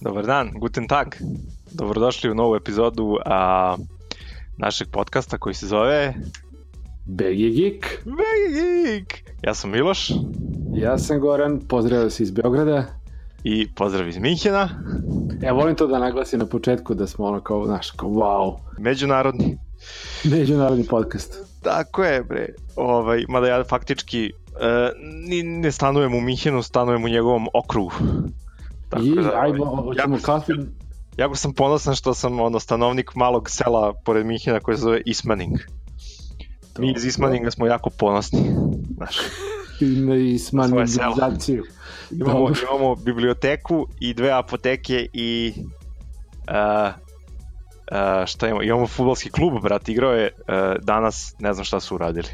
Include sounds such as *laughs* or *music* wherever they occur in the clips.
Dobar dan, guten tag. Dobrodošli u novu epizodu a, našeg podcasta koji se zove BG Geek. BG Geek. Ja sam Miloš. Ja sam Goran, pozdravljam se iz Beograda. I pozdrav iz Minhena. Ja volim to da naglasim na početku da smo ono kao, znaš, kao wow. Međunarodni. Međunarodni podcast. Tako je, bre. Ovaj, mada ja faktički uh, ni, ne stanujem u Minhenu, stanujem u njegovom okrugu. Tako I, da, ajmo, hoćemo jako. Jako sam ponosan što sam ono, stanovnik malog sela pored Minhena koje se zove Ismaning. To, Mi iz Ismaninga smo jako ponosni. Znaš. *laughs* I na Ismaningizaciju. Imamo, imamo biblioteku i dve apoteke i uh, uh, šta imamo? Imamo futbolski klub, brat, igrao je uh, danas, ne znam šta su uradili.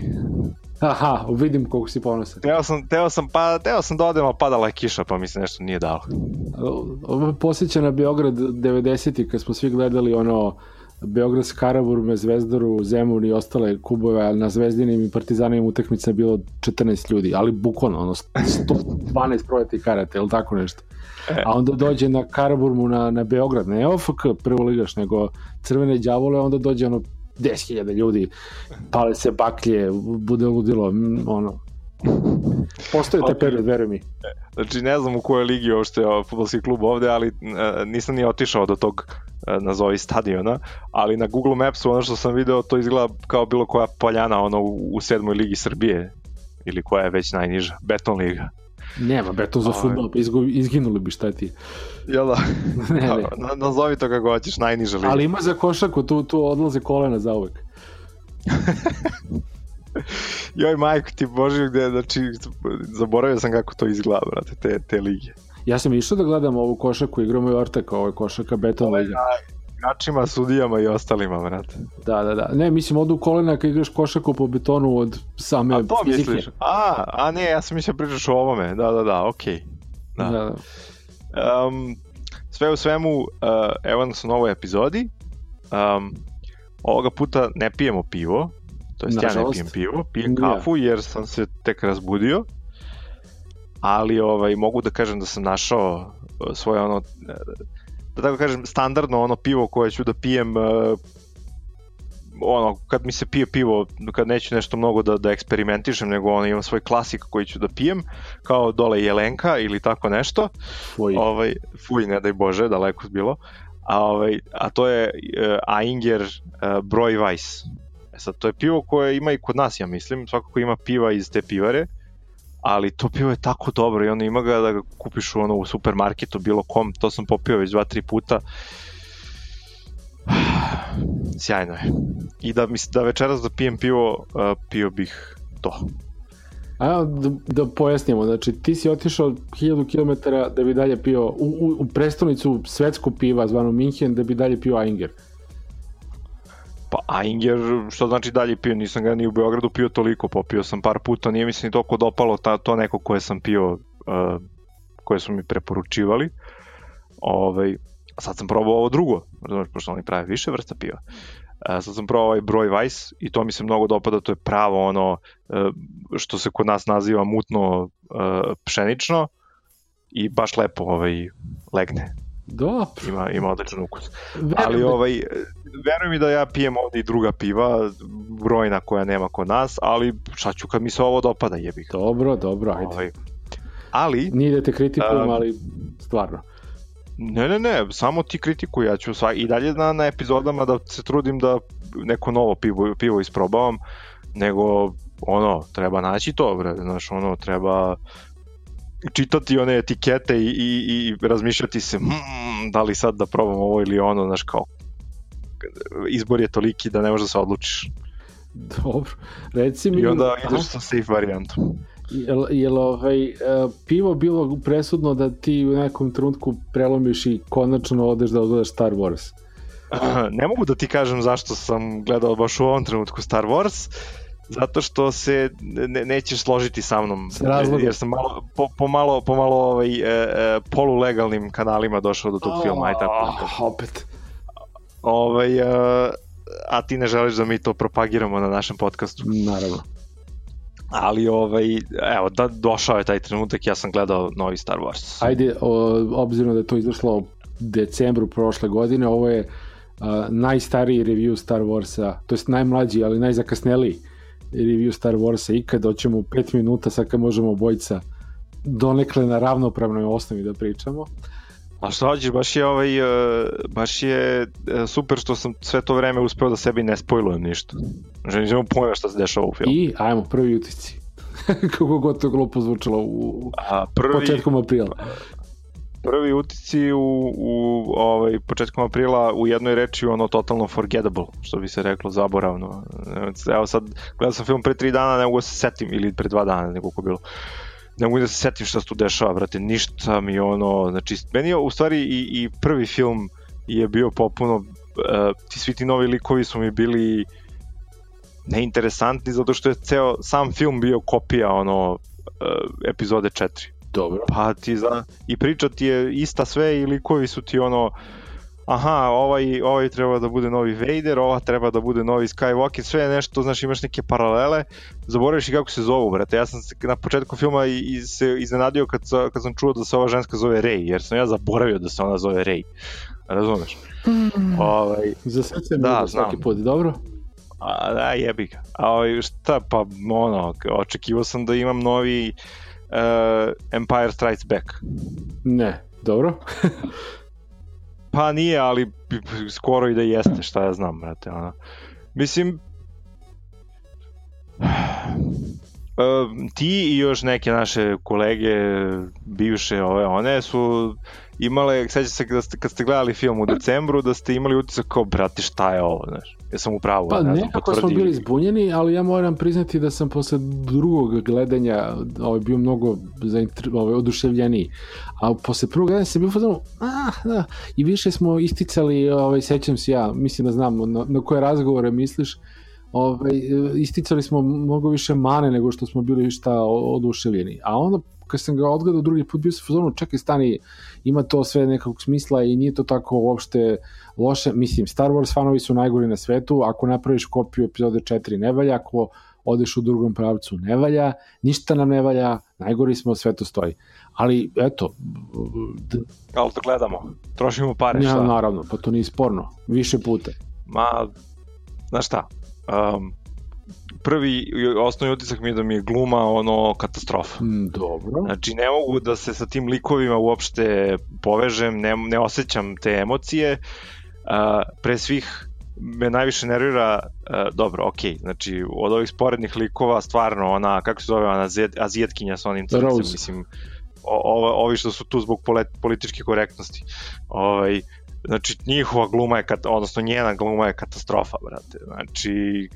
Aha, vidim koliko si ponosan. Teo sam, teo sam, pa, teo sam da odem, padala je kiša, pa mi se nešto nije dalo. Ovo posjeća na Beograd 90. kad smo svi gledali ono Beograd s Karaburom, Zvezdaru, Zemun i ostale kubove, na Zvezdinim i Partizanim utakmica je bilo 14 ljudi, ali bukvalno, ono, 112 projeti karate, ili tako nešto. E. A onda dođe na Karaburmu na, na Beograd, ne OFK prvo ligaš, nego Crvene đavole, onda dođe ono 10.000 ljudi, pale se baklje, bude ludilo, ono, Postoje te period, veruj mi. Znači, ne znam u kojoj ligi uopšte je futbolski klub ovde, ali uh, nisam ni otišao do tog uh, nazovi stadiona, ali na Google Mapsu ono što sam video, to izgleda kao bilo koja poljana ono u sedmoj ligi Srbije, ili koja je već najniža, Beton liga. Nema, beton za futbol, pa izginuli bi šta ti. Jel da? *laughs* ne, ne. Na, nazovi to kako hoćeš, najniža liga. Ali ima za košaku, tu, tu odlaze kolena za uvek. *laughs* Joj, majko ti bože, gde, znači, zaboravio sam kako to izgleda, brate, te, te lige. Ja sam išao da gledam ovu košaku, igramo i Orteka, ovo je košaka Beton Liga. Igračima, sudijama i ostalima, brate. Da, da, da. Ne, mislim, odu kolena kad igraš košaku po betonu od same a to fizike. misliš? A, a ne, ja sam mislio da pričaš o ovome. Da, da, da, okej. Okay. Da. da. da. Um, sve u svemu, uh, evo nas u novoj epizodi. Um, ovoga puta ne pijemo pivo, To jest ja ne pijem pivo, pijem kafu jer sam se tek razbudio. Ali ovaj mogu da kažem da sam našao uh, svoje ono da tako kažem standardno ono pivo koje ću da pijem uh, ono, kad mi se pije pivo, kad neću nešto mnogo da, da eksperimentišem, nego ono, imam svoj klasik koji ću da pijem, kao dole jelenka ili tako nešto. Fuj. Ovaj, fuj, ne daj Bože, daleko bilo. A, ovaj, a to je uh, Ainger uh, Broj Weiss. E sad, to je pivo koje ima i kod nas, ja mislim, svakako ima piva iz te pivare, ali to pivo je tako dobro i ono ima ga da ga kupiš u, ono, u supermarketu, bilo kom, to sam popio već dva, tri puta. *sighs* Sjajno je. I da, mislim, da večeras da pijem pivo, uh, pio bih to. A, da, da pojasnimo, znači ti si otišao 1000 km da bi dalje pio u, u, u prestonicu svetskog piva zvano Minhen da bi dalje pio Ainger. Pa Ainger, što znači dalje pio, nisam ga ni u Beogradu pio toliko, popio sam par puta, nije mi se ni toliko dopalo ta, to neko koje sam pio, uh, koje su mi preporučivali. Ovaj, sad sam probao ovo drugo, znači, pošto oni prave više vrsta piva. Uh, sad sam probao ovaj broj Weiss i to mi se mnogo dopada, to je pravo ono uh, što se kod nas naziva mutno uh, pšenično i baš lepo ovaj, legne. Dobro. Ima, ima odličan ukus. Verujem Ali da- ovaj, veruj mi da ja pijem ovde i druga piva, brojna koja nema kod nas, ali šta ću kad mi se ovo dopada, jebih. Dobro, dobro, ajde. Ovaj, ali... Nije da te kritikujem, um, ali stvarno. Ne, ne, ne, samo ti kritikuj, ja ću sva, i dalje na, na epizodama da se trudim da neko novo pivo, pivo isprobavam, nego ono, treba naći to, bre, znaš, ono, treba čitati one etikete i, i, i razmišljati se hmm, da li sad da probam ovo ili ono, znaš kao izbor je toliki da ne možeš da se odlučiš. Dobro, reci mi... I onda ideš sa safe varijantom. Jel, jel ovaj, e, pivo bilo presudno da ti u nekom trenutku prelomiš i konačno odeš da odgledaš Star Wars? *laughs* Ne mogu da ti kažem zašto sam gledao baš u ovom trenutku Star Wars, zato što se ne, nećeš složiti sa mnom jer sam malo, po, pomalo, pomalo ovaj, e, e, polulegalnim kanalima došao do tog oh, filma i tako. Opet. Ovaj, e, a ti ne želiš da mi to propagiramo na našem podcastu. Naravno. Ali, ovaj, evo, da, došao je taj trenutak, ja sam gledao novi Star Wars. Ajde, o, obzirom da je to izašlo decembru prošle godine. Ovo je uh, najstariji review Star Warsa, to jest najmlađi, ali najzakasneliji review Star Warsa ikad. Doćemo u 5 minuta, sad kad možemo obojica donekle na ravnopravnoj osnovi da pričamo. A šta hoćeš, baš je, ovaj, uh, baš je uh, super što sam sve to vreme uspeo da sebi ne spojlujem ništa. Želim da pojma šta se dešava u filmu. I, ajmo, prvi utisci. *laughs* Kako god to glupo zvučalo u A, prvi, početkom aprila. Prvi utisci u, u ovaj, početkom aprila u jednoj reči ono totalno forgettable, što bi se reklo, zaboravno. Evo sad, gledao sam film pre tri dana, ne mogu da se setim, ili pre dva dana, nego ko bilo ne mogu da se setim šta se tu dešava, brate, ništa mi ono, znači, meni je u stvari i, i prvi film je bio popuno, uh, ti svi ti novi likovi su mi bili neinteresantni zato što je ceo sam film bio kopija ono uh, epizode 4. Dobro. Pa ti za i priča ti je ista sve i likovi su ti ono aha, ovaj, ovaj treba da bude novi Vader, ova treba da bude novi Skywalker, sve je nešto, znaš, imaš neke paralele, zaboraviš i kako se zovu, brate. Ja sam se na početku filma i, i se iznenadio kad, kad sam čuo da se ova ženska zove Rey, jer sam ja zaboravio da se ona zove Rey. Razumeš? Mm. Ovaj, Za sve se da, svaki put, dobro? A, da, jebi ga. A ovaj, šta, pa, ono, očekivao sam da imam novi uh, Empire Strikes Back. Ne, dobro. *laughs* Pa nije, ali skoro i da jeste, šta ja znam, brate, ono. Mislim, *sighs* ti i još neke naše kolege bivše ove one su imale, seća se da ste, kad ste gledali film u decembru, da ste imali utisak kao, brate, šta je ovo, znaš, ja sam u pravu. Pa ne nekako smo bili zbunjeni, ali ja moram priznati da sam posle drugog gledanja ovaj, bio mnogo ovaj, oduševljeniji. A posle prvog gledanja sam bio fazonu, ah, da, i više smo isticali, ovaj, sećam se ja, mislim da znam na, na koje razgovore misliš, ovaj, isticali smo mnogo više mane nego što smo bili šta oduševljeni. A onda kad sam ga odgledao drugi put, bio sam u čekaj, stani, ima to sve nekakvog smisla i nije to tako uopšte loše. Mislim, Star Wars fanovi su najgori na svetu, ako napraviš kopiju epizode 4 ne valja, ako odeš u drugom pravcu ne valja, ništa nam ne valja, najgori smo, sve to stoji. Ali, eto... Ali to gledamo, trošimo pare, ja, šta? Naravno, pa to nije sporno, više puta. Ma, znaš šta, um, prvi osnovni utisak mi je da mi je gluma ono katastrofa. Mm, dobro. Znači ne mogu da se sa tim likovima uopšte povežem, ne, ne osjećam te emocije. Uh, pre svih me najviše nervira, uh, dobro, ok, znači od ovih sporednih likova stvarno ona, kako se zove, ona azijetkinja sa onim crncem, mislim, o, ovi što su tu zbog političke korektnosti. Ovaj, znači njihova gluma je, odnosno njena gluma je katastrofa, brate. Znači,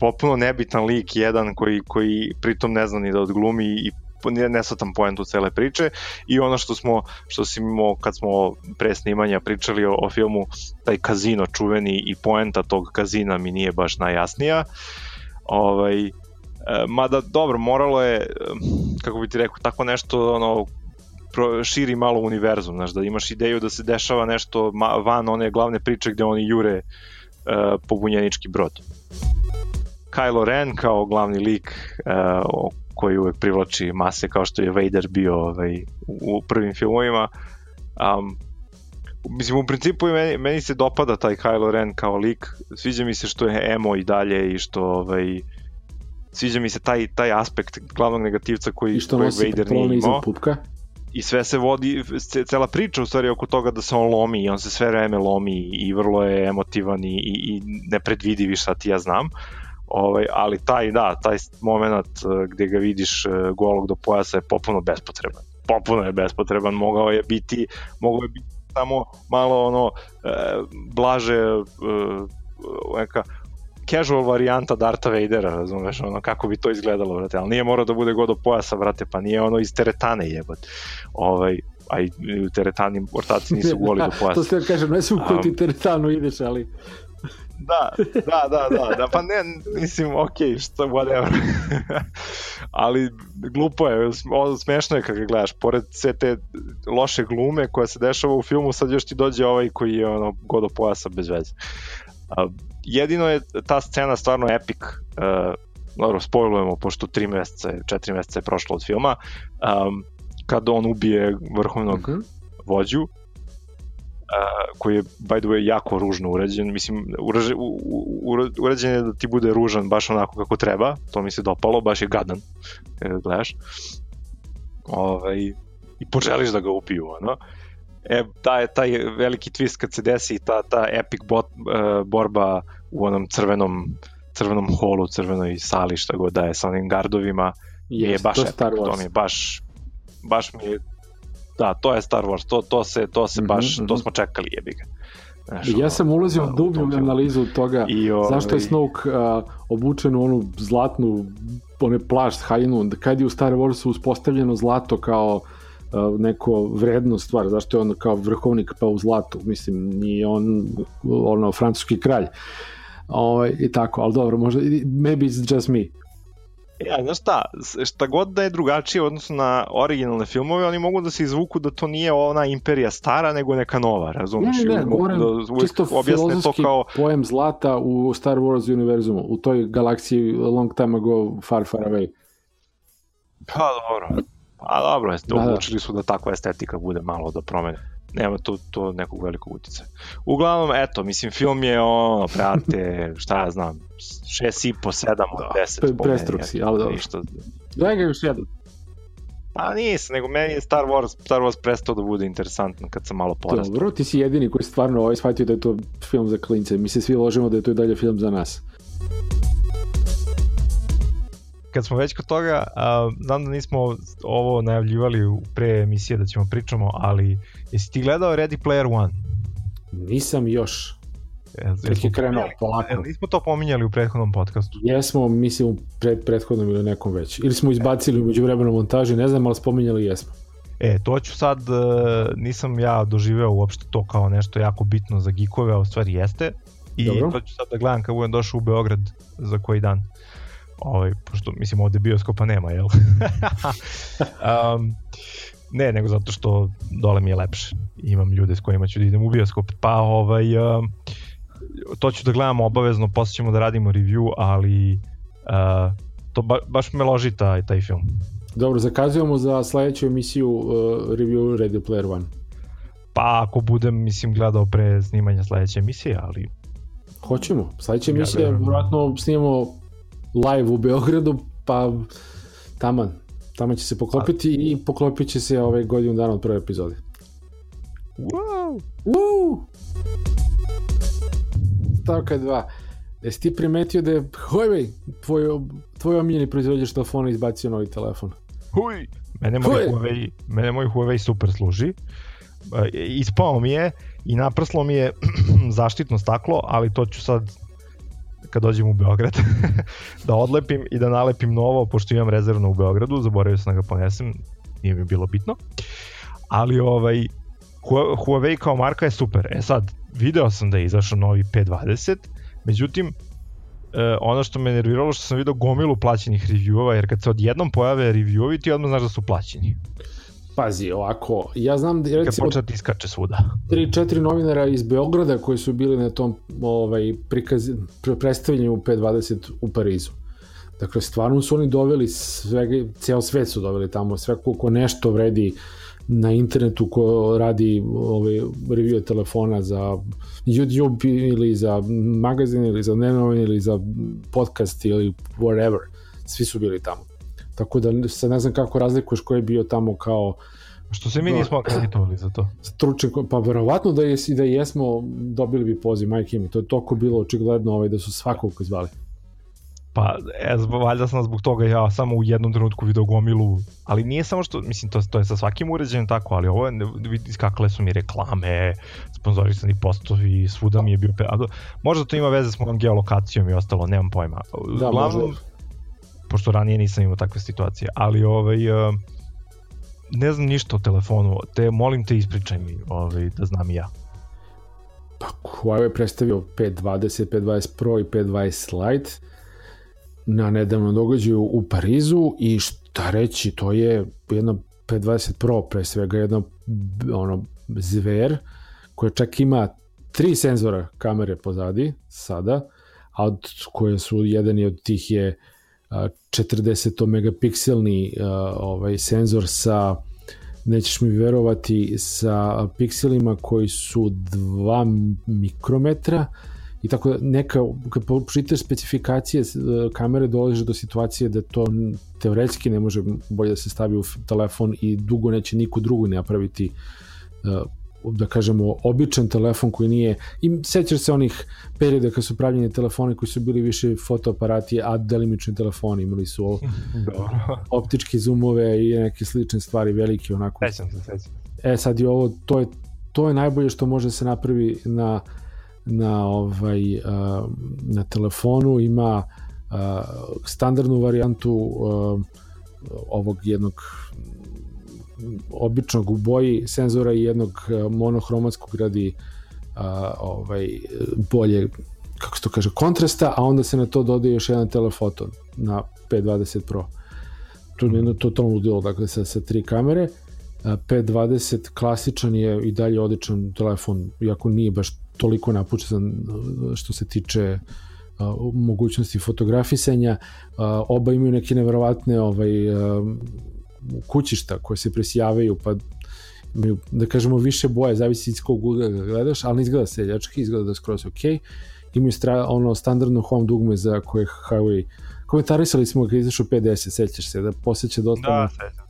popuno nebitan lik jedan koji, koji pritom ne zna ni da odglumi i ne, ne svatam poentu cele priče i ono što smo što si imao kad smo pre snimanja pričali o, o filmu taj kazino čuveni i poenta tog kazina mi nije baš najjasnija ovaj e, mada dobro moralo je kako bi ti rekao tako nešto ono pro, širi malo univerzum znaš da imaš ideju da se dešava nešto van one glavne priče gde oni jure uh, pobunjenički brod Kylo Ren kao glavni lik uh, koji uvek privlači mase kao što je Vader bio ovaj, u prvim filmovima. Um, mislim, u principu meni, meni se dopada taj Kylo Ren kao lik, sviđa mi se što je emo i dalje i što ovaj, sviđa mi se taj, taj aspekt glavnog negativca koji, I što koji Vader nije imao. Pupka. I sve se vodi, cela priča u stvari oko toga da se on lomi i on se sve vreme lomi i vrlo je emotivan i, i, i nepredvidivi šta ti ja znam. Ovaj, ali taj, da, taj moment eh, gde ga vidiš eh, golog do pojasa je popuno bespotreban. Popuno je bespotreban, mogao je biti, mogao je biti samo malo ono e, blaže e, neka casual varijanta Darta Vadera, razumeš, ono, kako bi to izgledalo, brate, ali nije morao da bude god do pojasa, brate, pa nije ono iz teretane jebot. Ovaj, a i u teretani ortaci nisu *laughs* goli do pojasa. to se kažem, ne su u ti teretanu ideš, ali *laughs* da, da, da, da, da, pa ne, mislim, ok, što, whatever. *laughs* Ali glupo je, smešno je kad ga gledaš, pored sve te loše glume koja se dešava u filmu, sad još ti dođe ovaj koji je ono godo pojasa bez veze. Uh, jedino je ta scena stvarno epic, uh, dobro, spojlujemo, pošto 3 meseca, 4 meseca je prošlo od filma, um, kada on ubije vrhovnog uh mhm. -huh. vođu, koji je, by the way, jako ružno urađen. Mislim, urađen, urađen je da ti bude ružan baš onako kako treba, to mi se dopalo, baš je gadan, kada gledaš. Ovaj, I poželiš da ga upiju, ono. E, taj, taj veliki twist kad se desi ta, ta epic bot, uh, borba u onom crvenom crvenom holu, crvenoj sali, šta god da je sa onim gardovima, je, je baš to, epic, to mi je baš baš mi je da, to je Star Wars, to, to se, to se mm -hmm, baš, mm -hmm. to smo čekali jebi ga. Znaš, ja sam ulazio u dublju analizu toga I, o, zašto je Snoke uh, obučen u onu zlatnu one plašt, haljinu, kad je u Star Warsu uspostavljeno zlato kao neko vredno stvar, zašto je on kao vrhovnik pa u zlatu, mislim, nije on ono, francuski kralj. Ovaj, I tako, ali dobro, možda, maybe it's just me. Ja, znaš šta, šta god da je drugačije odnosno na originalne filmove, oni mogu da se izvuku da to nije ona imperija stara, nego neka nova, razumiješ? Ne, ne, govorim, da čisto filozofski kao... pojem zlata u Star Wars univerzumu, u toj galaksiji long time ago, far, far away. Pa dobro, pa dobro, da, da. odlučili su da takva estetika bude malo da promene nema to, to nekog velikog uticaja. Uglavnom, eto, mislim, film je ono, prate, šta ja znam, 6 i po, 7 od 10. Pre, prestruk si, ali dobro. Ništa. Daj ga još jedan. Pa nisam, nego meni je Star Wars, Star Wars prestao da bude interesantan kad sam malo porastao. Dobro, ti si jedini koji stvarno ovaj shvatio da je to film za klince. Mi se svi ložimo da je to i dalje film za nas kad smo već kod toga, a, znam da nismo ovo najavljivali u pre emisije da ćemo pričamo, ali jesi ti gledao Ready Player One? Nisam još. Tek je krenuo, polako. Nismo to pominjali u prethodnom podcastu. Jesmo, mislim, u pred, prethodnom ili nekom već. Ili smo izbacili umeđu vremenu montaži, ne znam, ali spominjali jesmo. E, to ću sad, e, nisam ja doživeo uopšte to kao nešto jako bitno za gikove, a u stvari jeste. I Dobro. to ću sad da gledam kad budem došao u Beograd za koji dan. Ovaj, pošto, mislim, ovde bioskopa nema, jel? *laughs* um, ne, nego zato što dole mi je lepše. Imam ljude s kojima ću da idem u bioskop. Pa, ovaj, um, to ću da gledamo obavezno, posle ćemo da radimo review, ali uh, to ba, baš me loži taj, taj film. Dobro, zakazujemo za sledeću emisiju uh, review Ready Player One. Pa ako budem, mislim, gledao pre snimanja sledeće emisije, ali... Hoćemo. Sledeća emisija, ja, vjerojatno snimamo live u Beogradu, pa taman, tamo će se poklopiti i poklopit će se ove godinu dana od prve epizode. Wow! Woo! Stavka 2. Jesi ti primetio da je Huawei, tvoj, tvoj omiljeni proizvođač telefona izbacio novi telefon? Huj! Mene moj, Huawei, mene moj Huawei super služi. E, ispao mi je i naprslo mi je *clears throat* zaštitno staklo, ali to ću sad kad dođem u Beograd *laughs* da odlepim i da nalepim novo, pošto imam rezervno u Beogradu, zaboravio sam da ga ponesem, nije mi bilo bitno. Ali ovaj, Huawei kao marka je super. E sad, video sam da je izašao novi P20, međutim, e, ono što me nerviralo što sam video gomilu plaćenih reviewova, jer kad se odjednom pojave reviewovi, ti odmah znaš da su plaćeni. Pazi, ovako, ja znam da recimo... Kad počne ti iskače svuda. Tri, četiri novinara iz Beograda koji su bili na tom ovaj, prikaz, predstavljanju u P20 u Parizu. Dakle, stvarno su oni doveli svega, ceo svet su doveli tamo, sve ko nešto vredi na internetu ko radi ovaj, review telefona za YouTube ili za magazin ili za nenovin ili za podcast ili whatever. Svi su bili tamo. Tako da se ne znam kako razlikuješ ko je bio tamo kao Što se mi nismo akreditovali za to? Stručen, pa verovatno da, jes, da jesmo dobili bi poziv majke mi. To je toliko bilo očigledno ovaj, da su svakog zvali. Pa, e, valjda sam zbog toga ja samo u jednom trenutku video gomilu, ali nije samo što, mislim, to, to je sa svakim uređajem tako, ali ovo je, vidi skakale su mi reklame, sponzorisani postovi, svuda mi je bio, a, možda to ima veze s mojom geolokacijom i ostalo, nemam pojma. Da, Uglavnom, možda pošto ranije nisam imao takve situacije, ali ovaj, uh, ne znam ništa o telefonu, te molim te ispričaj mi, ovaj, da znam i ja. Pa Huawei je predstavio 520, 520 Pro i 520 Lite na nedavnom događaju u Parizu i šta reći, to je jedno 520 Pro pre svega jedno ono zver koje čak ima tri senzora kamere pozadi sada, a od koje su jedan od tih je 40 megapikselni ovaj senzor sa nećeš mi verovati, sa pikselima koji su 2 mikrometra. I tako neka, kad počitaš specifikacije kamere dolaže do situacije da to teoretski ne može bolje da se stavi u telefon i dugo neće niko drugo napraviti da kažemo, običan telefon koji nije, i sećaš se onih perioda kad su pravljeni telefoni koji su bili više fotoaparati, a delimični telefoni, imali su *laughs* Dobro. optičke zoomove i neke slične stvari, velike onako. Sećam se, sećam. E sad je ovo, to je, to je najbolje što može se napravi na, na, ovaj, na telefonu, ima standardnu varijantu ovog jednog običnog u boji senzora i jednog e, monohromatskog radi a, ovaj, bolje kako se to kaže, kontrasta, a onda se na to dodaje još jedan telefoton na P20 Pro. To je jedno totalno ludilo, dakle, sa, sa tri kamere. P20 klasičan je i dalje odličan telefon, iako nije baš toliko napučen što se tiče uh, mogućnosti fotografisanja. Uh, oba imaju neke neverovatne ovaj, uh, kućišta koje se presijavaju, pa imaju, da kažemo, više boje, zavisi iz kog ugla gledaš, ali ne izgleda seljački, izgleda da je skroz ok. Imaju stra, ono standardno home dugme za koje Huawei komentarisali smo ga izašao 50, sećaš se, da posjeća dosta... Da, sećam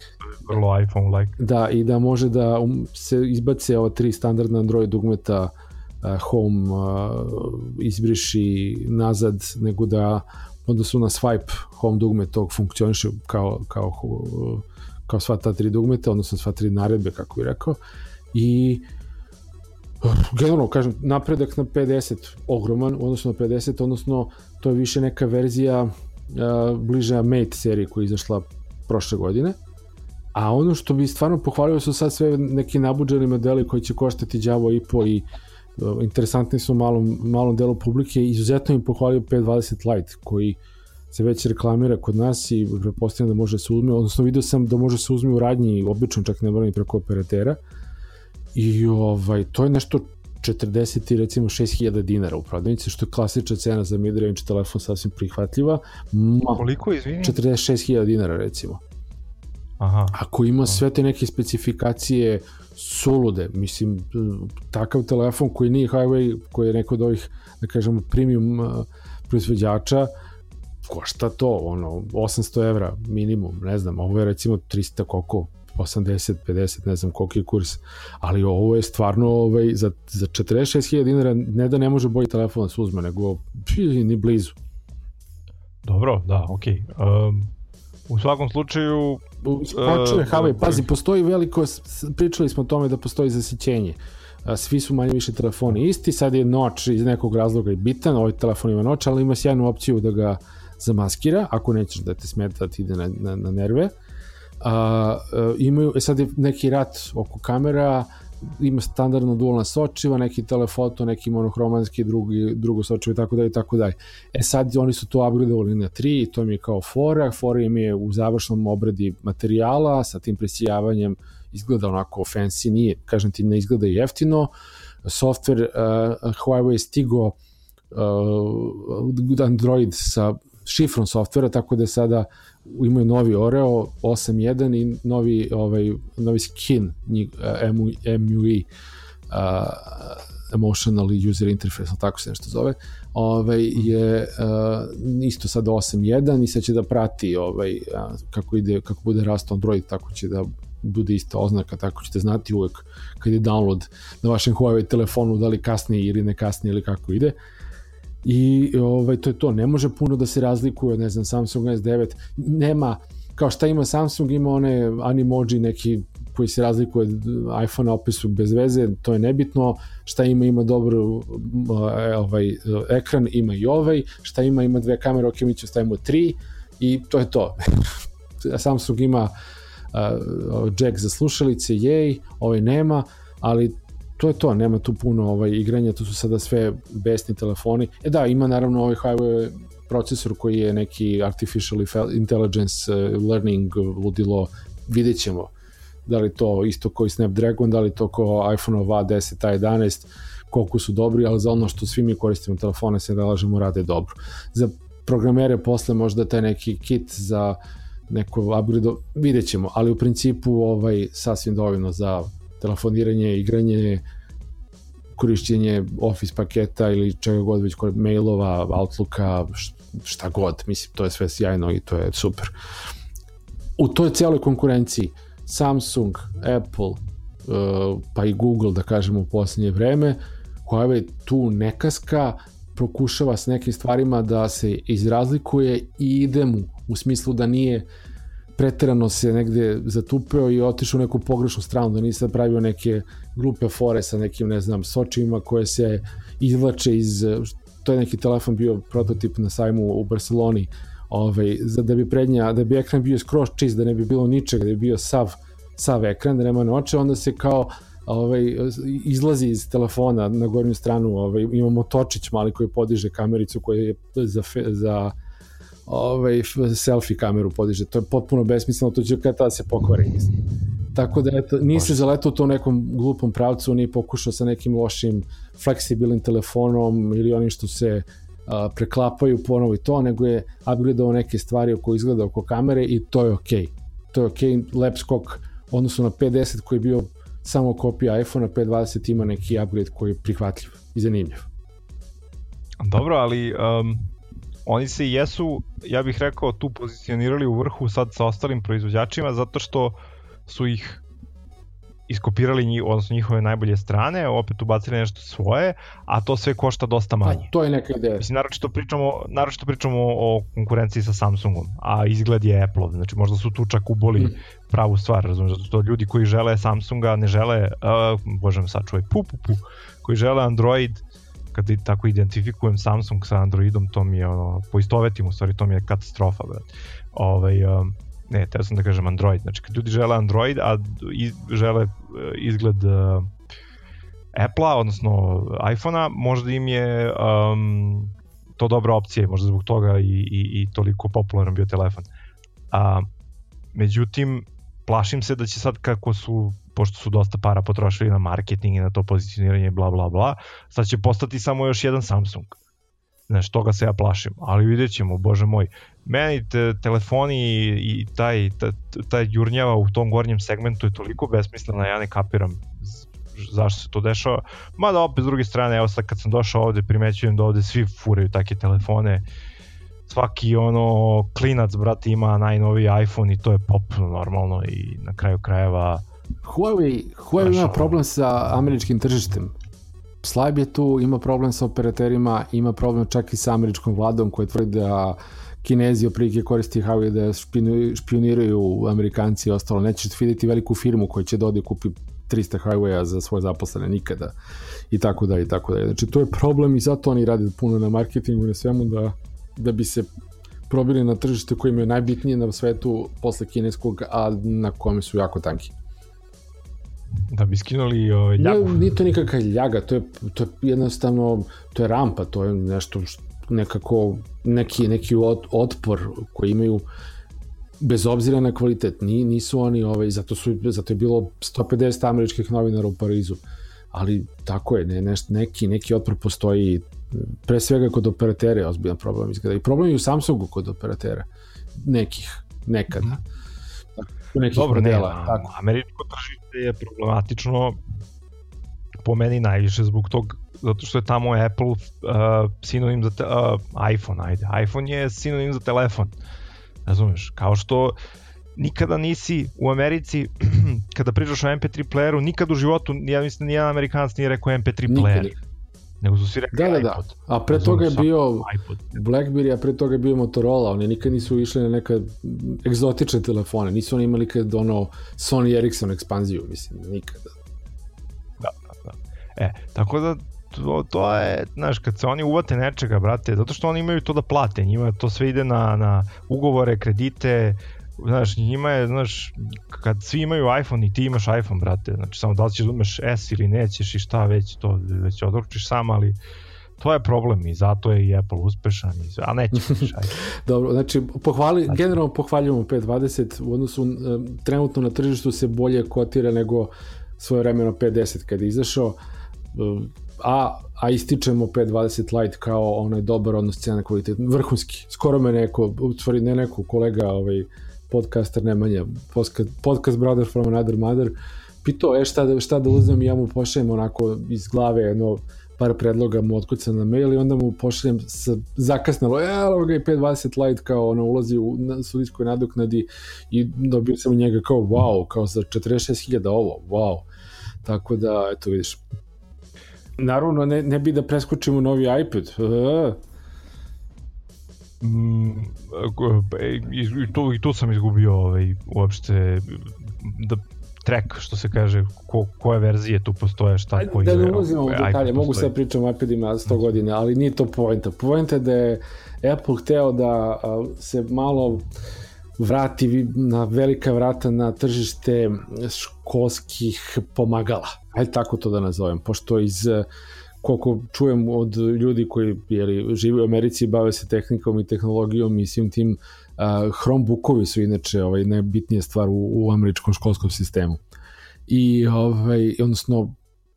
vrlo iPhone-like. Da, i da može da um, se izbace ova tri standardna Android dugmeta uh, home uh, izbriši nazad, nego da onda su na swipe home dugme tog funkcioniše kao, kao uh, kao sva ta tri dugmeta, odnosno sva tri naredbe, kako bih rekao, i generalno, kažem, napredak na 50 ogroman, odnosno na 50, odnosno to je više neka verzija uh, bliža Mate seriji koja je izašla prošle godine, a ono što bi stvarno pohvalio su sad sve neki nabuđeni modeli koji će koštati đavo i po i uh, interesantni su malom, malom delu publike, izuzetno im pohvalio 520 Lite koji uh, se već reklamira kod nas i prepostavljam da može da se uzme, odnosno vidio sam da može da se uzme u radnji, obično čak ne moram preko operatera. I ovaj, to je nešto 40 i recimo 6000 dinara u prodavnici, što je klasična cena za mid-range telefon sasvim prihvatljiva. Ma, Koliko, izvini? 46.000 dinara recimo. Aha. Ako ima sve te neke specifikacije sulude, mislim, takav telefon koji nije Huawei, koji je neko od ovih, da kažemo, premium uh, proizvođača, uh, košta to, ono, 800 evra minimum, ne znam, ovo je recimo 300 koliko, 80, 50, ne znam koliki je kurs, ali ovo je stvarno ovaj, za, za 46.000 dinara ne da ne može bolji telefon da se uzme, nego ni blizu. Dobro, da, okej. Okay. Um, u svakom slučaju... Počne, uh, Huawei, pazi, postoji veliko, pričali smo o tome da postoji zasićenje. Svi su manje više telefoni isti, sad je noć iz nekog razloga i bitan, ovaj telefon ima noć, ali ima sjajnu opciju da ga uh, zamaskira, ako nećeš da te smeta da ti ide na, na, na nerve. A, a, e, imaju, e sad je neki rat oko kamera, ima standardno dualna sočiva, neki telefoto, neki monohromanski, drugi, drugo sočivo i tako dalje i tako dalje. E sad oni su to upgradeovali na 3 i to mi je kao fora, fora im je u završnom obradi materijala sa tim presijavanjem izgleda onako fancy, nije, kažem ti, ne izgleda jeftino. Software uh, Huawei stigo uh, Android sa šifrom softvera, tako da sada imaju novi Oreo 8.1 i novi, ovaj, novi skin MUI uh, Emotional User Interface, tako se nešto zove, ovaj, je uh, isto sad 8.1 i sad će da prati ovaj, kako, ide, kako bude rastao Android, tako će da bude ista oznaka, tako ćete znati uvek kad je download na vašem Huawei telefonu, da li kasnije ili ne kasnije ili kako ide. Uh, i ovaj, to je to, ne može puno da se razlikuje od, ne znam, Samsung S9, nema, kao šta ima Samsung, ima one animoji neki koji se razlikuje od iPhone opisu bez veze, to je nebitno, šta ima, ima dobro ovaj, ekran, ima i ovaj, šta ima, ima dve kamere, ok, mi ćemo stavimo tri. I to je to. *laughs* Samsung ima uh, jack za slušalice, jej, ovaj nema, ali to je to, nema tu puno ovaj, igranja, to su sada sve besni telefoni. E da, ima naravno ovaj Huawei procesor koji je neki artificial intelligence uh, learning ludilo, vidjet ćemo da li to isto koji Snapdragon, da li to ko iPhone A10, A11, koliko su dobri, ali za ono što svi mi koristimo telefone se nalažemo rade dobro. Za programere posle možda taj neki kit za neko upgrade, vidjet ćemo, ali u principu ovaj, sasvim dovoljno za telefoniranje, igranje, korišćenje Office paketa ili čega god već mailova, Outlooka, šta god, mislim, to je sve sjajno i to je super. U toj cijeloj konkurenciji Samsung, Apple, uh, pa i Google, da kažemo u posljednje vreme, je tu nekaska, prokušava s nekim stvarima da se izrazlikuje i ide mu u smislu da nije preterano se negde zatupeo i otišao u neku pogrešnu stranu, da nije pravio neke glupe fore sa nekim, ne znam, sočima koje se izvlače iz, to je neki telefon bio prototip na sajmu u Barceloni, ovaj, za da bi prednja, da bi ekran bio skroz čist, da ne bi bilo ničega, da bi bio sav, sav ekran, da nema noće, onda se kao ovaj, izlazi iz telefona na gornju stranu, ovaj, imamo točić mali koji podiže kamericu koja je za, fe, za ovaj, selfie kameru podiže. To je potpuno besmisleno, to će kada se pokvari. Tako da eto, nisi zaletao to u nekom glupom pravcu, nije pokušao sa nekim lošim fleksibilnim telefonom ili onim što se a, preklapaju ponovo i to, nego je upgradeao neke stvari oko izgleda oko kamere i to je okej. Okay. To je okej, okay. lep skok odnosno na 50 koji je bio samo kopija iPhone-a, 520 ima neki upgrade koji je prihvatljiv i zanimljiv. Dobro, ali um, oni se jesu, ja bih rekao, tu pozicionirali u vrhu sad sa ostalim proizvođačima zato što su ih iskopirali njih, odnosno njihove najbolje strane, opet ubacili nešto svoje, a to sve košta dosta pa, manje. Pa, to je neka ideja. Mislim, naročito pričamo, naročito pričamo o konkurenciji sa Samsungom, a izgled je Apple, znači možda su tu čak uboli mm. pravu stvar, razumiješ, zato što ljudi koji žele Samsunga ne žele, uh, bože me čuvaj, pu, pu, pu, koji žele Android, kad tako identifikujem Samsung sa Androidom, to mi je ono, poistovetim u stvari, to mi je katastrofa, brad. Ovaj, um, ne, teo sam da kažem Android, znači kad ljudi žele Android, a iz, žele e, izgled uh, Apple-a, odnosno iPhone-a, možda im je um, to dobra opcija, možda zbog toga i, i, i toliko popularan bio telefon. A, međutim, plašim se da će sad kako su pošto su dosta para potrošili na marketing i na to pozicioniranje bla bla bla, sad će postati samo još jedan Samsung. Znaš, toga se ja plašim, ali vidjet ćemo, bože moj. Meni te, telefoni i, taj, taj, taj jurnjava u tom gornjem segmentu je toliko besmislena, ja ne kapiram zašto se to dešava. Mada opet s druge strane, evo sad kad sam došao ovde, primećujem da ovde svi furaju takve telefone. Svaki ono klinac, brate, ima najnoviji iPhone i to je popularno normalno i na kraju krajeva Huawei, Huawei ima problem sa američkim tržištem. Slab je tu, ima problem sa operaterima, ima problem čak i sa američkom vladom koja tvrdi da Kinezi oprilike koristi Huawei da špioniraju Amerikanci i ostalo. Nećeš vidjeti veliku firmu koja će dodi da kupi 300 Huawei-a za svoje zaposlene nikada i tako da i tako da. Znači to je problem i zato oni rade puno na marketingu i na svemu da, da bi se probili na tržište koje im je najbitnije na svetu posle kineskog, a na kome su jako tanki. Da bi skinuli ovaj, ljagu? Ne, nije to nikakva ljaga, to je, to je jednostavno, to je rampa, to je nešto što nekako, neki, neki od, otpor koji imaju bez obzira na kvalitet, Ni, nisu oni, ovaj, zato, su, zato je bilo 150 američkih novinara u Parizu, ali tako je, ne, neš, neki, neki otpor postoji pre svega kod operatera je ozbiljan problem izgleda. I problem je u Samsungu kod operatera. Nekih, nekada. Mm -hmm Dobro, modela. Ne, tako. Američko tržište je problematično po meni najviše zbog tog zato što je tamo Apple uh, sinonim za te, uh, iPhone, ajde. iPhone je sinonim za telefon. Razumeš? Kao što nikada nisi u Americi *clears throat* kada pričaš o MP3 playeru, nikad u životu, ja mislim, nijedan Amerikanac nije rekao MP3 player. Nikad nego su svi rekli da, da, da. A pre toga je bio iPod. Blackberry, a pre toga je bio Motorola, oni nikad nisu išli na neka egzotične telefone, nisu oni imali kad ono Sony Ericsson ekspanziju, mislim, nikada. Da, da, da. E, tako da to, to je, znaš, kad se oni uvate nečega, brate, zato što oni imaju to da plate, njima to sve ide na, na ugovore, kredite, znaš, njima je, znaš, kad svi imaju iPhone i ti imaš iPhone, brate, znači samo da li ćeš da umeš S ili nećeš i šta već, to već odlučiš sam, ali to je problem i zato je i Apple uspešan, i, a neće *laughs* Dobro, znači, pohvali, znači, generalno pohvaljujemo 520, u odnosu trenutno na tržištu se bolje kotira nego svoje vremeno 510 kada je izašao, a, a ističemo 520 Lite kao onaj dobar odnos cena kvalitet, vrhunski. Skoro me neko, u stvari ne neko kolega ovaj, podcaster Nemanja, podcast, podcast Brother from Another Mother, pitao, e šta da, šta da uzmem i ja mu pošaljem onako iz glave jedno par predloga mu otkucam na mail i onda mu pošaljem sa zakasnalo, e, evo ga i 520 Lite kao ono ulazi u sudijskoj nadoknadi i dobio sam njega kao wow, kao za 46.000 ovo, wow. Tako da, eto vidiš. Naravno, ne, ne bi da preskočimo novi iPad. Mm, i, tu, i tu sam izgubio ovaj, uopšte da track, što se kaže, ko, koje verzije tu postoje, šta ko izgleda. Da ne ulazimo u detalje, mogu sad pričam o iPadima 100 godina, ali nije to poenta. Poenta je da je Apple hteo da se malo vrati na velika vrata na tržište školskih pomagala. Ajde tako to da nazovem, pošto iz koliko čujem od ljudi koji jeli, žive u Americi i bave se tehnikom i tehnologijom i svim tim uh, Chromebookovi su inače ovaj, najbitnija stvar u, u američkom školskom sistemu. I ovaj, odnosno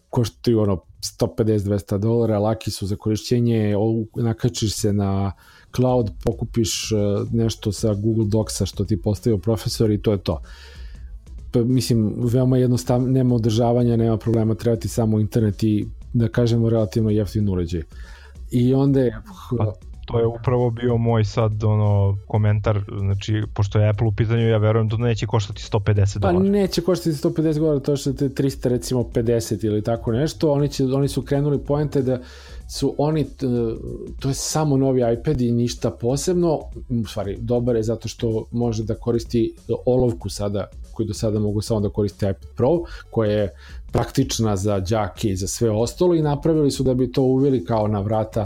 koštaju ono 150-200 dolara, laki su za korišćenje, nakačiš se na cloud, pokupiš nešto sa Google Docsa što ti postavio profesor i to je to. Pa, mislim, veoma jednostavno, nema održavanja, nema problema, treba ti samo internet i da kažemo relativno jeftin uređaj. I onda je... Pa, to je upravo bio moj sad ono komentar, znači pošto je Apple u pitanju, ja verujem da neće koštati 150 dolara. Pa neće koštati 150 dolara, to što je 300 recimo 50 ili tako nešto, oni će oni su krenuli poente da su oni, to je samo novi iPad i ništa posebno, u stvari dobar je zato što može da koristi olovku sada, koji do sada mogu samo da koristi iPad Pro, koja je praktična za đake i za sve ostalo i napravili su da bi to uveli kao na vrata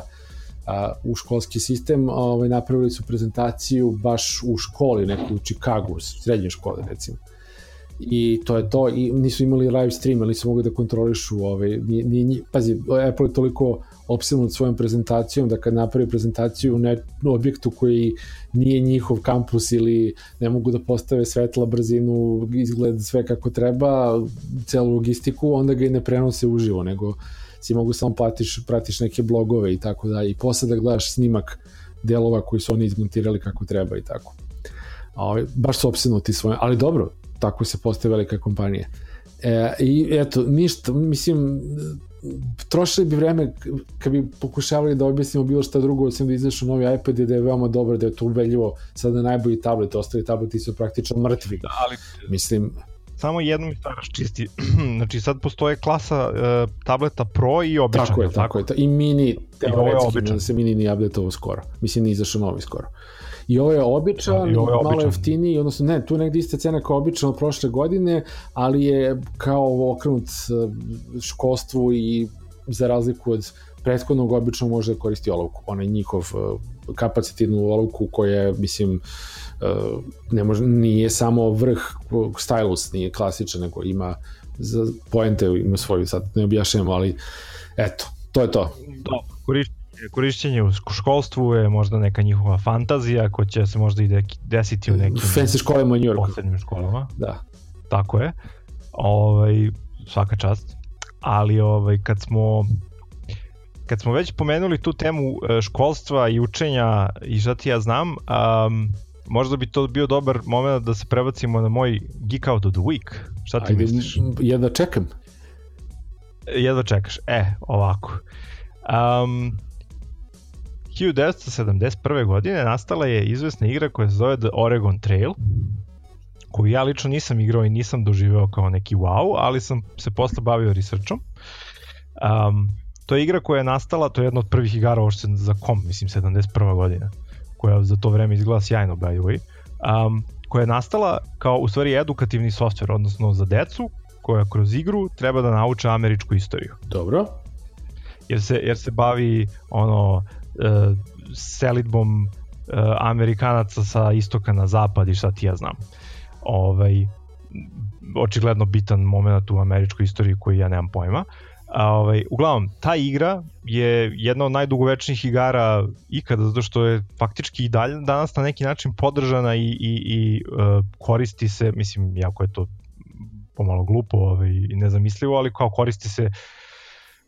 u školski sistem, ovaj, napravili su prezentaciju baš u školi, neku u Chicagu, u srednjoj školi recimo. I to je to, i nisu imali live stream, ali nisu mogli da kontrolišu, ovaj, ni, ni, pazi, Apple je toliko opsednut svojom prezentacijom, da kad napravi prezentaciju u ne, objektu koji nije njihov kampus ili ne mogu da postave svetla, brzinu, izgled sve kako treba, celu logistiku, onda ga i ne prenose uživo, nego si mogu samo platiš, pratiš neke blogove i tako da, i posle da gledaš snimak delova koji su oni izmontirali kako treba i tako. A, ovaj, baš su opsednuti svoje, ali dobro, tako se postaje velika kompanija. E, I eto, ništa, mislim, trošili bi vreme kad bi pokušavali da objasnimo bilo šta drugo osim da izašu novi iPad i da je veoma dobro da je to ubedljivo sada najbolji tablet, ostali tableti su praktično mrtvi. Da, ali mislim samo jednu mi stvar čisti. *clears throat* znači sad postoje klasa uh, tableta Pro i običan. Tako je, tako, tako je. I mini, teoretski, da se mini ni update skoro. Mislim, ni izašao novi skoro. I ovo je običan, da, ovo je malo jeftiniji, odnosno ne, tu negdje iste cena kao obično od prošle godine, ali je kao okrenut e, školstvu i za razliku od prethodnog obično može da koristi olovku, onaj njihov e, kapacitetnu olovku koja je, mislim, e, ne može, nije samo vrh stylus, nije klasičan, nego ima za poente, ima svoju, sad ne objašnjamo, ali eto, to je to. Da, korišćenje korišćenje u školstvu je možda neka njihova fantazija koja će se možda i desiti u nekim fancy školama u New Yorku. Posebnim školama. Da. Tako je. Ovaj, svaka čast. Ali ovaj, kad smo kad smo već pomenuli tu temu e, školstva i učenja i šta ti ja znam, um, možda bi to bio dobar moment da se prebacimo na moj Geek Out of the Week. Šta ti Ajde, misliš? Jedva čekam. Jedva čekaš. E, ovako. Um, 1971. godine nastala je izvesna igra koja se zove The Oregon Trail, koju ja lično nisam igrao i nisam doživeo kao neki wow, ali sam se posle bavio researchom. Um, to je igra koja je nastala, to je jedna od prvih igara uopšte za kom, mislim 71. godina, koja za to vreme izgleda sjajno, by the way, um, koja je nastala kao u stvari edukativni software, odnosno za decu, koja kroz igru treba da nauče američku istoriju. Dobro. Jer se, jer se bavi ono uh, selitbom uh, Amerikanaca sa istoka na zapad i šta ti ja znam. Ovaj, očigledno bitan moment u američkoj istoriji koji ja nemam pojma. A, ovaj, uglavnom, ta igra je jedna od najdugovečnijih igara ikada, zato što je faktički i dalje danas na neki način podržana i, i, i uh, koristi se, mislim, jako je to pomalo glupo ovaj, i nezamislivo, ali kao koristi se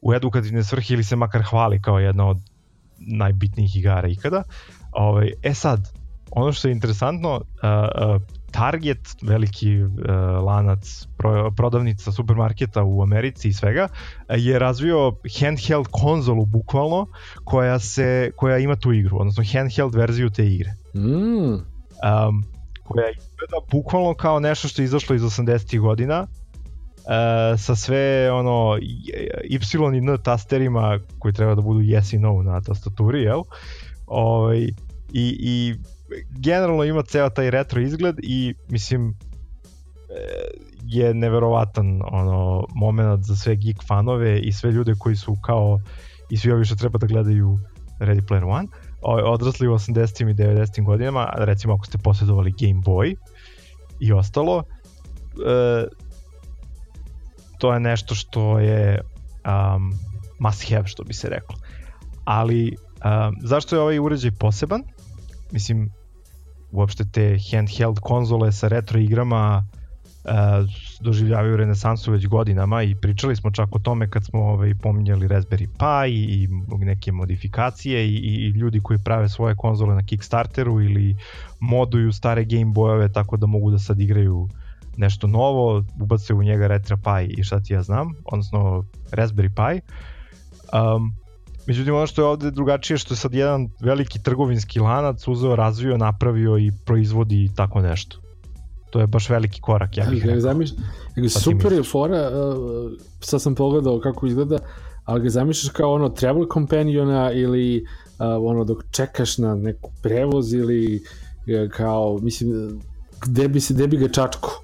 u edukativne svrhe ili se makar hvali kao jedna od najbitnijih igara ikada. Ovaj, e sad, ono što je interesantno, uh, uh, Target, veliki uh, lanac pro, prodavnica supermarketa u Americi i svega, je razvio handheld konzolu bukvalno koja se koja ima tu igru, odnosno handheld verziju te igre. Mm. Um, koja izgleda bukvalno kao nešto što je izašlo iz 80-ih godina, Uh, sa sve ono Y i N tasterima koji treba da budu yes i no na tastaturi, jel? Ovaj, i, i generalno ima ceo taj retro izgled i mislim je neverovatan ono moment za sve geek fanove i sve ljude koji su kao i svi ovi što treba da gledaju Ready Player One odrasli u 80. i 90. godinama recimo ako ste posjedovali Game Boy i ostalo e, to je nešto što je um, must have što bi se reklo. Ali um, zašto je ovaj uređaj poseban? Mislim uopšte te handheld konzole sa retro igrama uh, doživljavaju renesansu već godinama i pričali smo čak o tome kad smo ovaj, pominjali Raspberry Pi i, i neke modifikacije i, i ljudi koji prave svoje konzole na Kickstarteru ili moduju stare Game Boyove tako da mogu da sad igraju nešto novo, ubace u njega Retro Pi i šta ti ja znam, odnosno Raspberry Pi. Um, Međutim, ono što je ovde drugačije što je sad jedan veliki trgovinski lanac uzeo, razvio, napravio i proizvodi tako nešto. To je baš veliki korak, ja bih rekao. Zamiš, ga super je fora, uh, sad sam pogledao kako izgleda, ali ga zamišljaš kao ono travel companiona ili uh, ono dok čekaš na neku prevoz ili uh, kao, mislim, gde bi, se, gde bi ga čačko?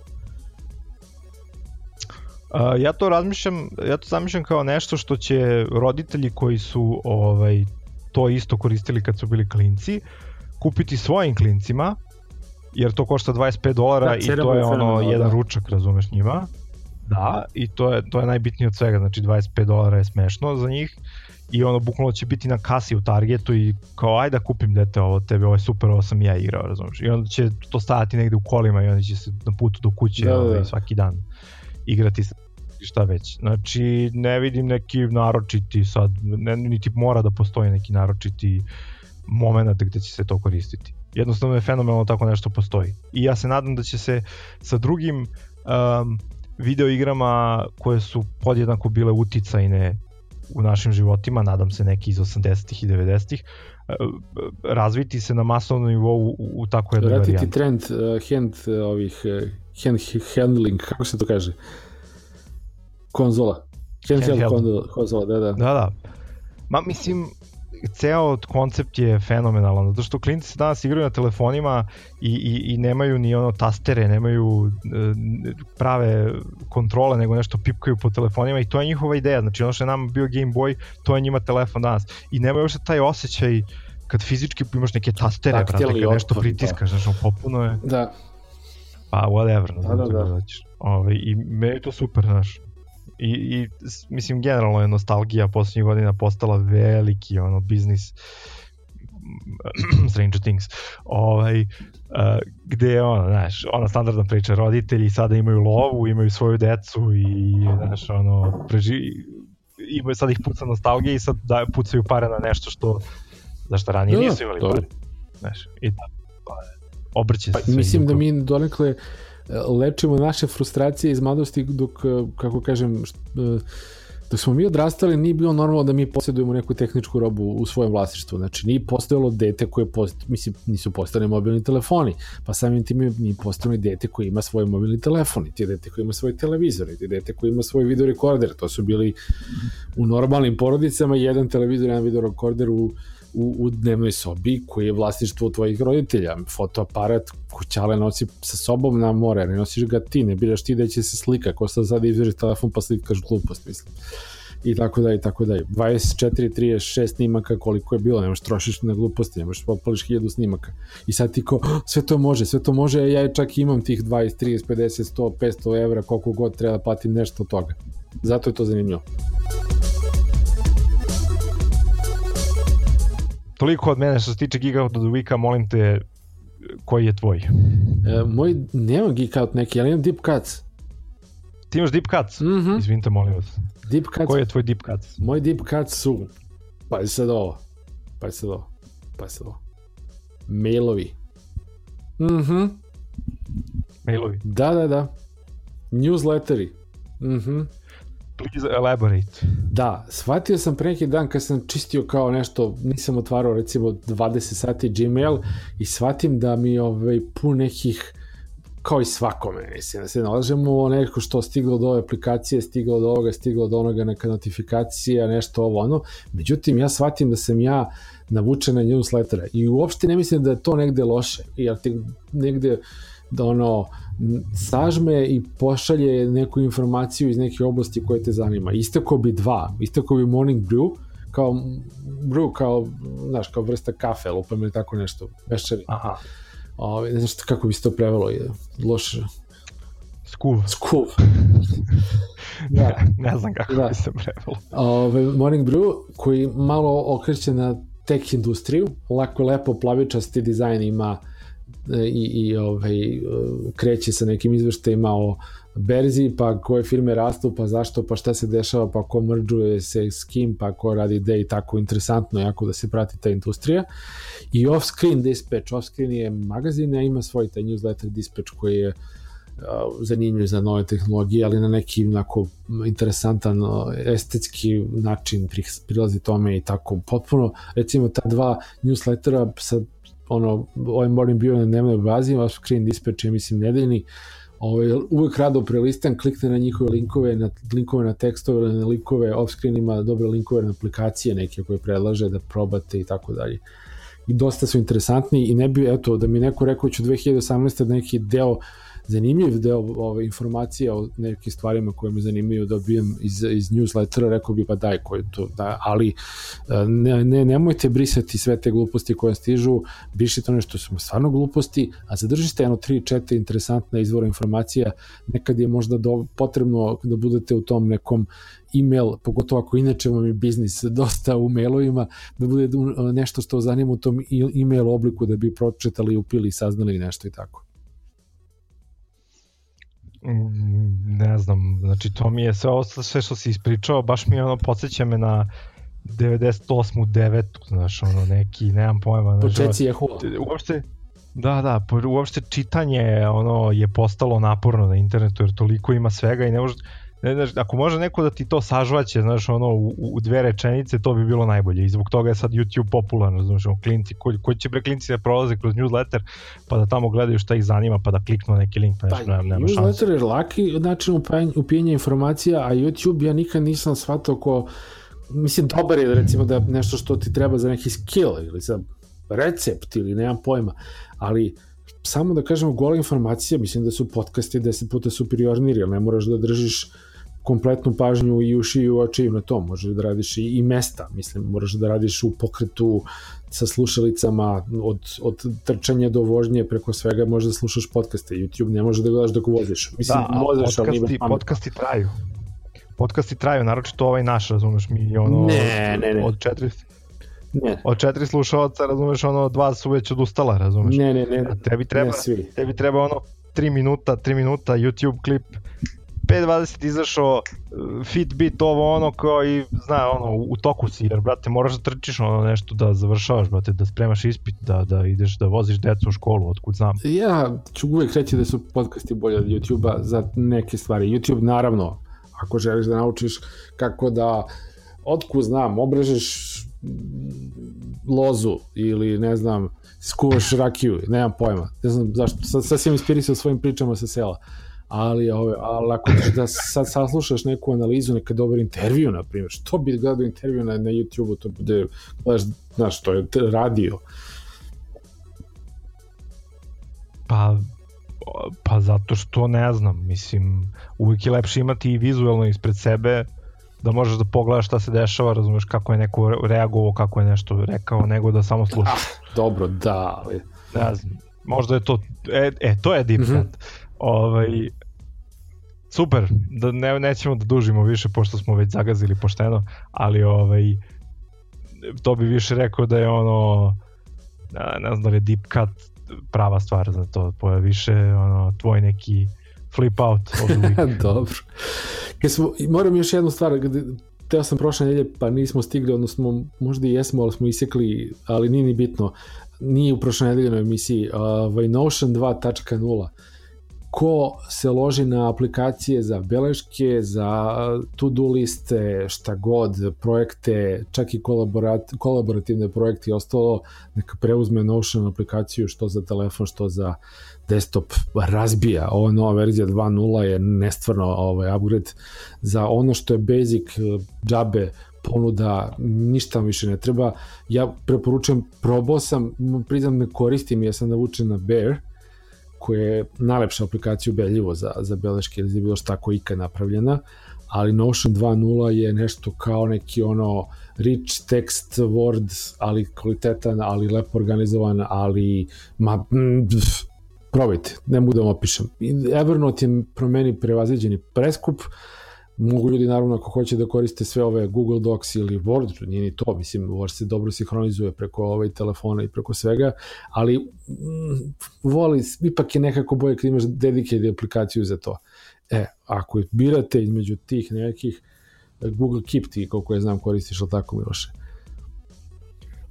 Ja to razmišljam, ja to zamišljam kao nešto što će roditelji koji su ovaj to isto koristili kad su bili klinci kupiti svojim klincima jer to košta 25 dolara da, i to je ono da. jedan ručak, razumeš njima. Da, i to je to je najbitnije od svega, znači 25 dolara je smešno za njih i ono bukvalno će biti na kasi u Targetu i kao ajde da kupim dete ovo tebe, ovo je super, ovo sam ja igrao, razumeš. I onda će to stajati negde u kolima i onda će se na putu do kuće da, da. Ovaj, svaki dan igrati sa šta već. Znači, ne vidim neki naročiti sad, ne, niti mora da postoji neki naročiti moment gde će se to koristiti. Jednostavno je fenomenalno tako nešto postoji. I ja se nadam da će se sa drugim um, video igrama koje su podjednako bile uticajne u našim životima, nadam se neki iz 80-ih i 90-ih, uh, razviti se na masovnom nivou u, u tako jednoj varijanti. Vratiti trend uh, hand uh, ovih uh, hand handling, kako se to kaže? Uh, konzola. Handheld, handheld. konzola, da, da. Da, da. Ma, mislim, ceo koncept je fenomenalan, zato što klinci se danas igraju na telefonima i, i, i nemaju ni ono tastere, nemaju e, prave kontrole, nego nešto pipkaju po telefonima i to je njihova ideja, znači ono što je nam bio Game Boy, to je njima telefon danas i nemaju uopšte taj osjećaj kad fizički imaš neke tastere, brate, kad nešto pritiskaš, da. znači popuno je. Da. Pa whatever, da, da, da. da. Ove, ovaj, I me je to super, znaš i, i mislim generalno je nostalgija poslednjih godina postala veliki ono biznis *clears throat* Stranger Things ovaj, uh, gde je ono, znaš, ona standardna priča roditelji sada imaju lovu, imaju svoju decu i znaš, ono, preži, imaju sad ih puca nostalgija i sad da, pucaju pare na nešto što za što ranije da, nisu imali pare. Znaš, i da, pa, obrće se. Pa, mislim da mi donekle uh, lečimo naše frustracije iz mladosti dok, e, kako kažem, e, dok smo mi odrastali nije bilo normalno da mi posjedujemo neku tehničku robu u svojem vlasništvu. Znači nije postojalo dete koje post, mislim, nisu postane mobilni telefoni, pa samim tim nije postojalo dete koje ima svoj mobilni telefon, ti dete koje ima svoj televizor, ti dete koje ima svoj video rekorder. To su bili u normalnim porodicama jedan televizor, jedan video rekorder u u, u dnevnoj sobi koji je vlasništvo tvojih roditelja. Fotoaparat kućale nosi sa sobom na more, ne nosiš ga ti, ne biraš ti da će se slika, ko sad sad izveriš telefon pa slikaš glupost, mislim. I tako da i tako da. 24, 36 snimaka koliko je bilo, nemaš trošiš na gluposti, nemaš popališ hiljadu snimaka. I sad ti ko, sve to može, sve to može, ja čak imam tih 20, 30, 50, 100, 500 evra, koliko god treba da platim nešto od toga. Zato je to zanimljivo. Toliko od mene što se tiče Geek Out of the Weeka, molim te, koji je tvoj? E, moj, nema Geek Out neki, ali imam Deep Cuts. Ti imaš Deep Cuts? Mm -hmm. Izvinite, molim vas. Deep Cuts. Koji je tvoj Deep Cuts? Moj Deep Cuts su, pa je sad ovo, pa je sad ovo, pa je sad ovo. Mailovi. Mhm. Mm Mailovi. Da, da, da. Newsletteri. Mhm. Mm Please elaborate. Da, shvatio sam pre neki dan kad sam čistio kao nešto, nisam otvarao recimo 20 sati Gmail i shvatim da mi ovaj, pun nekih kao i svakome, mislim, da se nalažemo neko što stiglo do ove aplikacije, stiglo do ovoga, stiglo do onoga, neka notifikacija, nešto ovo ono. Međutim, ja shvatim da sam ja navučen na newslettera i uopšte ne mislim da je to negde loše, jer ti negde da ono sažme i pošalje neku informaciju iz neke oblasti koje te zanima. Istako bi dva, istako bi morning brew, kao brew, kao, znaš, kao vrsta kafe, lupam ili tako nešto, večeri. Aha. Ove, ne znaš kako bi se to prevelo, je loše. Skuv. Skuv. da. ne znam kako da. bi se prevelo. Ove, morning brew, koji malo okreće na tech industriju, lako lepo plavičasti dizajn ima i, i ovaj, kreće sa nekim izveštajima o berzi, pa koje firme rastu, pa zašto, pa šta se dešava, pa ko mrđuje se s kim, pa ko radi ide i tako. Interesantno jako da se prati ta industrija. I Offscreen Dispatch, Offscreen je magazin, a ima svoj taj newsletter Dispatch koji je zanimljiv za nove tehnologije, ali na neki onako interesantan estetski način prilazi tome i tako. Potpuno, recimo ta dva newslettera sa ono, ovaj morning bio na dnevnoj bazi, vaš screen dispatch je mislim nedeljni, ovaj, uvek rado prelistam, klikne na njihove linkove, na linkove na tekstove, na linkove off-screen ima dobre linkove na aplikacije neke koje predlaže da probate i tako dalje. I dosta su interesantni i ne bi, eto, da mi neko rekao ću 2018. da neki deo zanimljiv deo ove informacije o nekim stvarima koje me zanimaju dobijem iz, iz newslettera, rekao bi pa daj koji to, da, ali e, ne, ne, nemojte brisati sve te gluposti koje stižu, brišite ono što su stvarno gluposti, a zadržite jedno 3-4 interesantna izvora informacija, nekad je možda do, potrebno da budete u tom nekom email, pogotovo ako inače vam je biznis dosta u mailovima, da bude nešto što zanima u tom email obliku da bi pročitali, upili, saznali nešto i tako. Ne znam, znači to mi je sve ostalo, sve što si ispričao, baš mi je ono, podsjeća me na 98. 9. znaš, ono, neki, nemam pojma. Znaš, Počeci je huo. Uopšte, da, da, uopšte čitanje ono je postalo naporno na internetu jer toliko ima svega i ne može, ne, znaš, ako može neko da ti to sažvaće, znaš, ono, u, u dve rečenice, to bi bilo najbolje. I zbog toga je sad YouTube popularan, znaš, ono, klinci, koji, koji će bre klinci da prolaze kroz newsletter, pa da tamo gledaju šta ih zanima, pa da kliknu neki link, pa nešto, pa, nema, nema Newsletter je laki način upijenja informacija, a YouTube ja nikad nisam shvatao ko, mislim, dobar je recimo da nešto što ti treba za neki skill ili za recept ili nemam pojma, ali samo da kažemo gola informacija, mislim da su podcasti 10 puta superiorniji, jer ne moraš da držiš kompletnu pažnju i uši i u oči na to, možeš da radiš i, i mesta, mislim, moraš da radiš u pokretu sa slušalicama od, od trčanja do vožnje preko svega možeš da slušaš podcaste, YouTube ne možeš da gledaš dok voziš. Mislim, da, možeš, podcasti, ali podcasti traju. Podcasti traju, naročito ovaj naš, razumeš mi, ono, ne, ne, ne. od četiri, Ne. Od četiri slušalca, razumeš, ono, dva su već odustala, razumeš? Ne, ne, ne. A tebi treba, ne tebi treba ono, 3 minuta, 3 minuta YouTube klip 5.20 izašao Fitbit ovo ono kao i zna ono u toku si jer brate moraš da trčiš ono nešto da završavaš brate da spremaš ispit da, da ideš da voziš decu u školu otkud znam. Ja ću uvek reći da su podcasti bolje od YouTube-a za neke stvari. YouTube naravno ako želiš da naučiš kako da otkud znam obrežeš lozu ili ne znam skuvaš rakiju, nemam pojma. Ne znam zašto, sad, sam inspirisao svojim pričama sa sela ali, ove, ali ako da sad saslušaš neku analizu, neka dobar intervju, na primjer, što bi gledao intervju na, na YouTube-u, to bude, znaš, znaš, to je radio. Pa, pa zato što ne znam, mislim, uvijek je lepše imati i vizualno ispred sebe, da možeš da pogledaš šta se dešava, razumeš kako je neko reagovao, kako je nešto rekao, nego da samo slušaš. Ah, dobro, da, ali... Ne znam, možda je to, e, e to je deep mm -hmm. Ovaj, super, da ne, nećemo da dužimo više pošto smo već zagazili pošteno, ali ovaj, to bi više rekao da je ono, ne znam da je deep cut prava stvar za to, to je više ono, tvoj neki flip out *laughs* Dobro. Smo, moram još jednu stvar, gde, teo sam prošle nedelje, pa nismo stigli, odnosno možda i jesmo, ali smo isekli, ali nije ni bitno. Nije u prošloj nedeljnoj emisiji, uh, Notion 2.0 ko se loži na aplikacije za beleške, za to-do liste, šta god, projekte, čak i kolaborat, kolaborativne projekte i ostalo, neka preuzme Notion aplikaciju što za telefon, što za desktop razbija. Ova nova verzija 2.0 je nestvarno ovaj upgrade za ono što je basic džabe ponuda, ništa više ne treba. Ja preporučujem, probao sam, priznam ne koristim, ja sam navučen na Bear, koja je najlepša aplikacija ubedljivo za, za beleške ili za bilo šta koja ikad napravljena, ali Notion 2.0 je nešto kao neki ono rich text word, ali kvalitetan, ali lepo organizovan, ali ma, mm, probajte, ne vam opišem. Evernote je promeni prevaziđeni preskup, uh, Mogu ljudi naravno ako hoće da koriste sve ove Google Docs ili Word, nije ni to, mislim Word se dobro sinhronizuje preko ovaj telefona i preko svega, ali mm, voli, ipak je nekako bolje kad imaš dedicated aplikaciju za to. E, ako birate između tih nekih Google Keep ti, koliko je znam, koristiš, ali tako Miloše?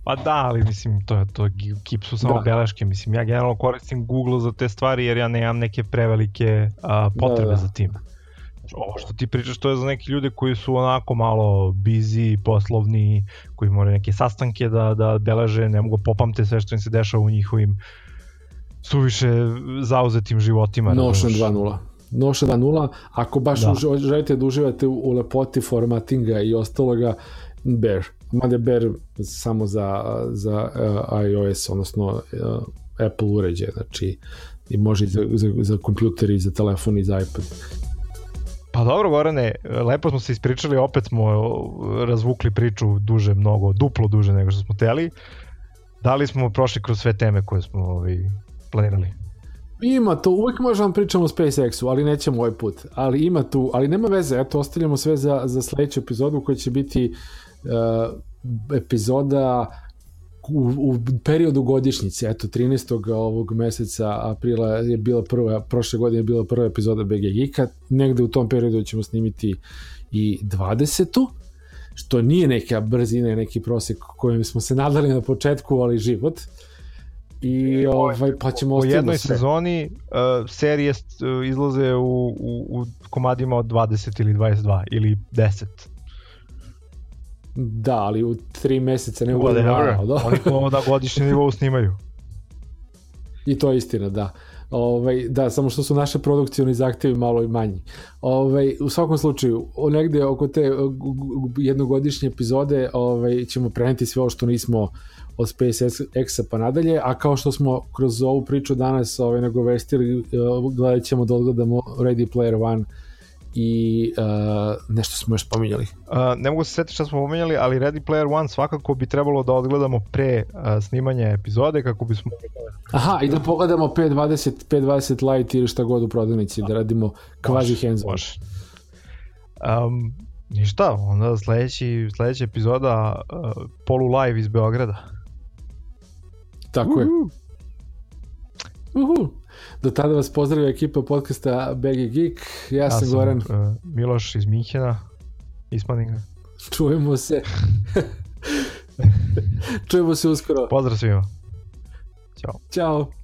Pa da, ali mislim, to, to Keep su samo da. beleške, mislim, ja generalno koristim Google za te stvari jer ja nemam neke prevelike a, potrebe da, da. za tim ovo što ti pričaš to je za neke ljude koji su onako malo busy, poslovni, koji moraju neke sastanke da, da beleže, ne mogu popamte sve što im se dešava u njihovim suviše zauzetim životima. Notion 2.0. Notion 2.0, ako baš da. Uži, želite da uživate u, u lepoti formatinga i ostaloga, Bear. Mada Bear samo za, za uh, iOS, odnosno uh, Apple uređaje, znači i može i za, za, za kompjuter i za telefon i za iPad. Pa dobro, Gorane, lepo smo se ispričali, opet smo razvukli priču duže, mnogo, duplo duže nego što smo teli. Da li smo prošli kroz sve teme koje smo ovaj, planirali? Ima to, uvek možemo da pričamo o SpaceX-u, ali nećemo ovaj put. Ali ima tu, ali nema veze, eto, ostavljamo sve za, za sledeću epizodu koja će biti uh, epizoda u, u periodu godišnjice, eto 13. ovog meseca aprila je bila prva, prošle godine je bila prva epizoda BG Geeka, negde u tom periodu ćemo snimiti i 20. što nije neka brzina, neki prosek kojim smo se nadali na početku, ali život. I ovaj, pa ćemo u jednoj sve. sezoni uh, serije uh, izlaze u, u, u komadima od 20 ili 22 ili 10 Da, ali u tri meseca ne mogu da da. Oni ko da godišnje nivou snimaju. *laughs* I to je istina, da. Ovaj, da, samo što su naše produkcijoni zahtevi malo i manji. Ovaj, u svakom slučaju, negde oko te jednogodišnje epizode ovaj, ćemo preneti sve ovo što nismo od SpaceX-a pa nadalje, a kao što smo kroz ovu priču danas ovaj, nagovestili, eh, gledat ćemo da odgledamo Ready Player One i uh, nešto smo još pominjali. Uh, ne mogu se setiti šta smo pominjali, ali Ready Player One svakako bi trebalo da odgledamo pre uh, snimanja epizode kako bismo... Aha, i da pogledamo 520, 520 Lite ili šta god u prodavnici, da radimo kvazi hands on. Um, ništa, onda sledeći, sledeća epizoda uh, polu live iz Beograda. Tako uh -huh. je. Uhu. Do tada vas pozdravlja ekipa podcasta BG Geek. Ja, ja sam, sam Goran. Uh, Miloš iz Minhena, Ismaninga. Čujemo se. *laughs* Čujemo se uskoro. Pozdrav svima. Ćao. Ćao.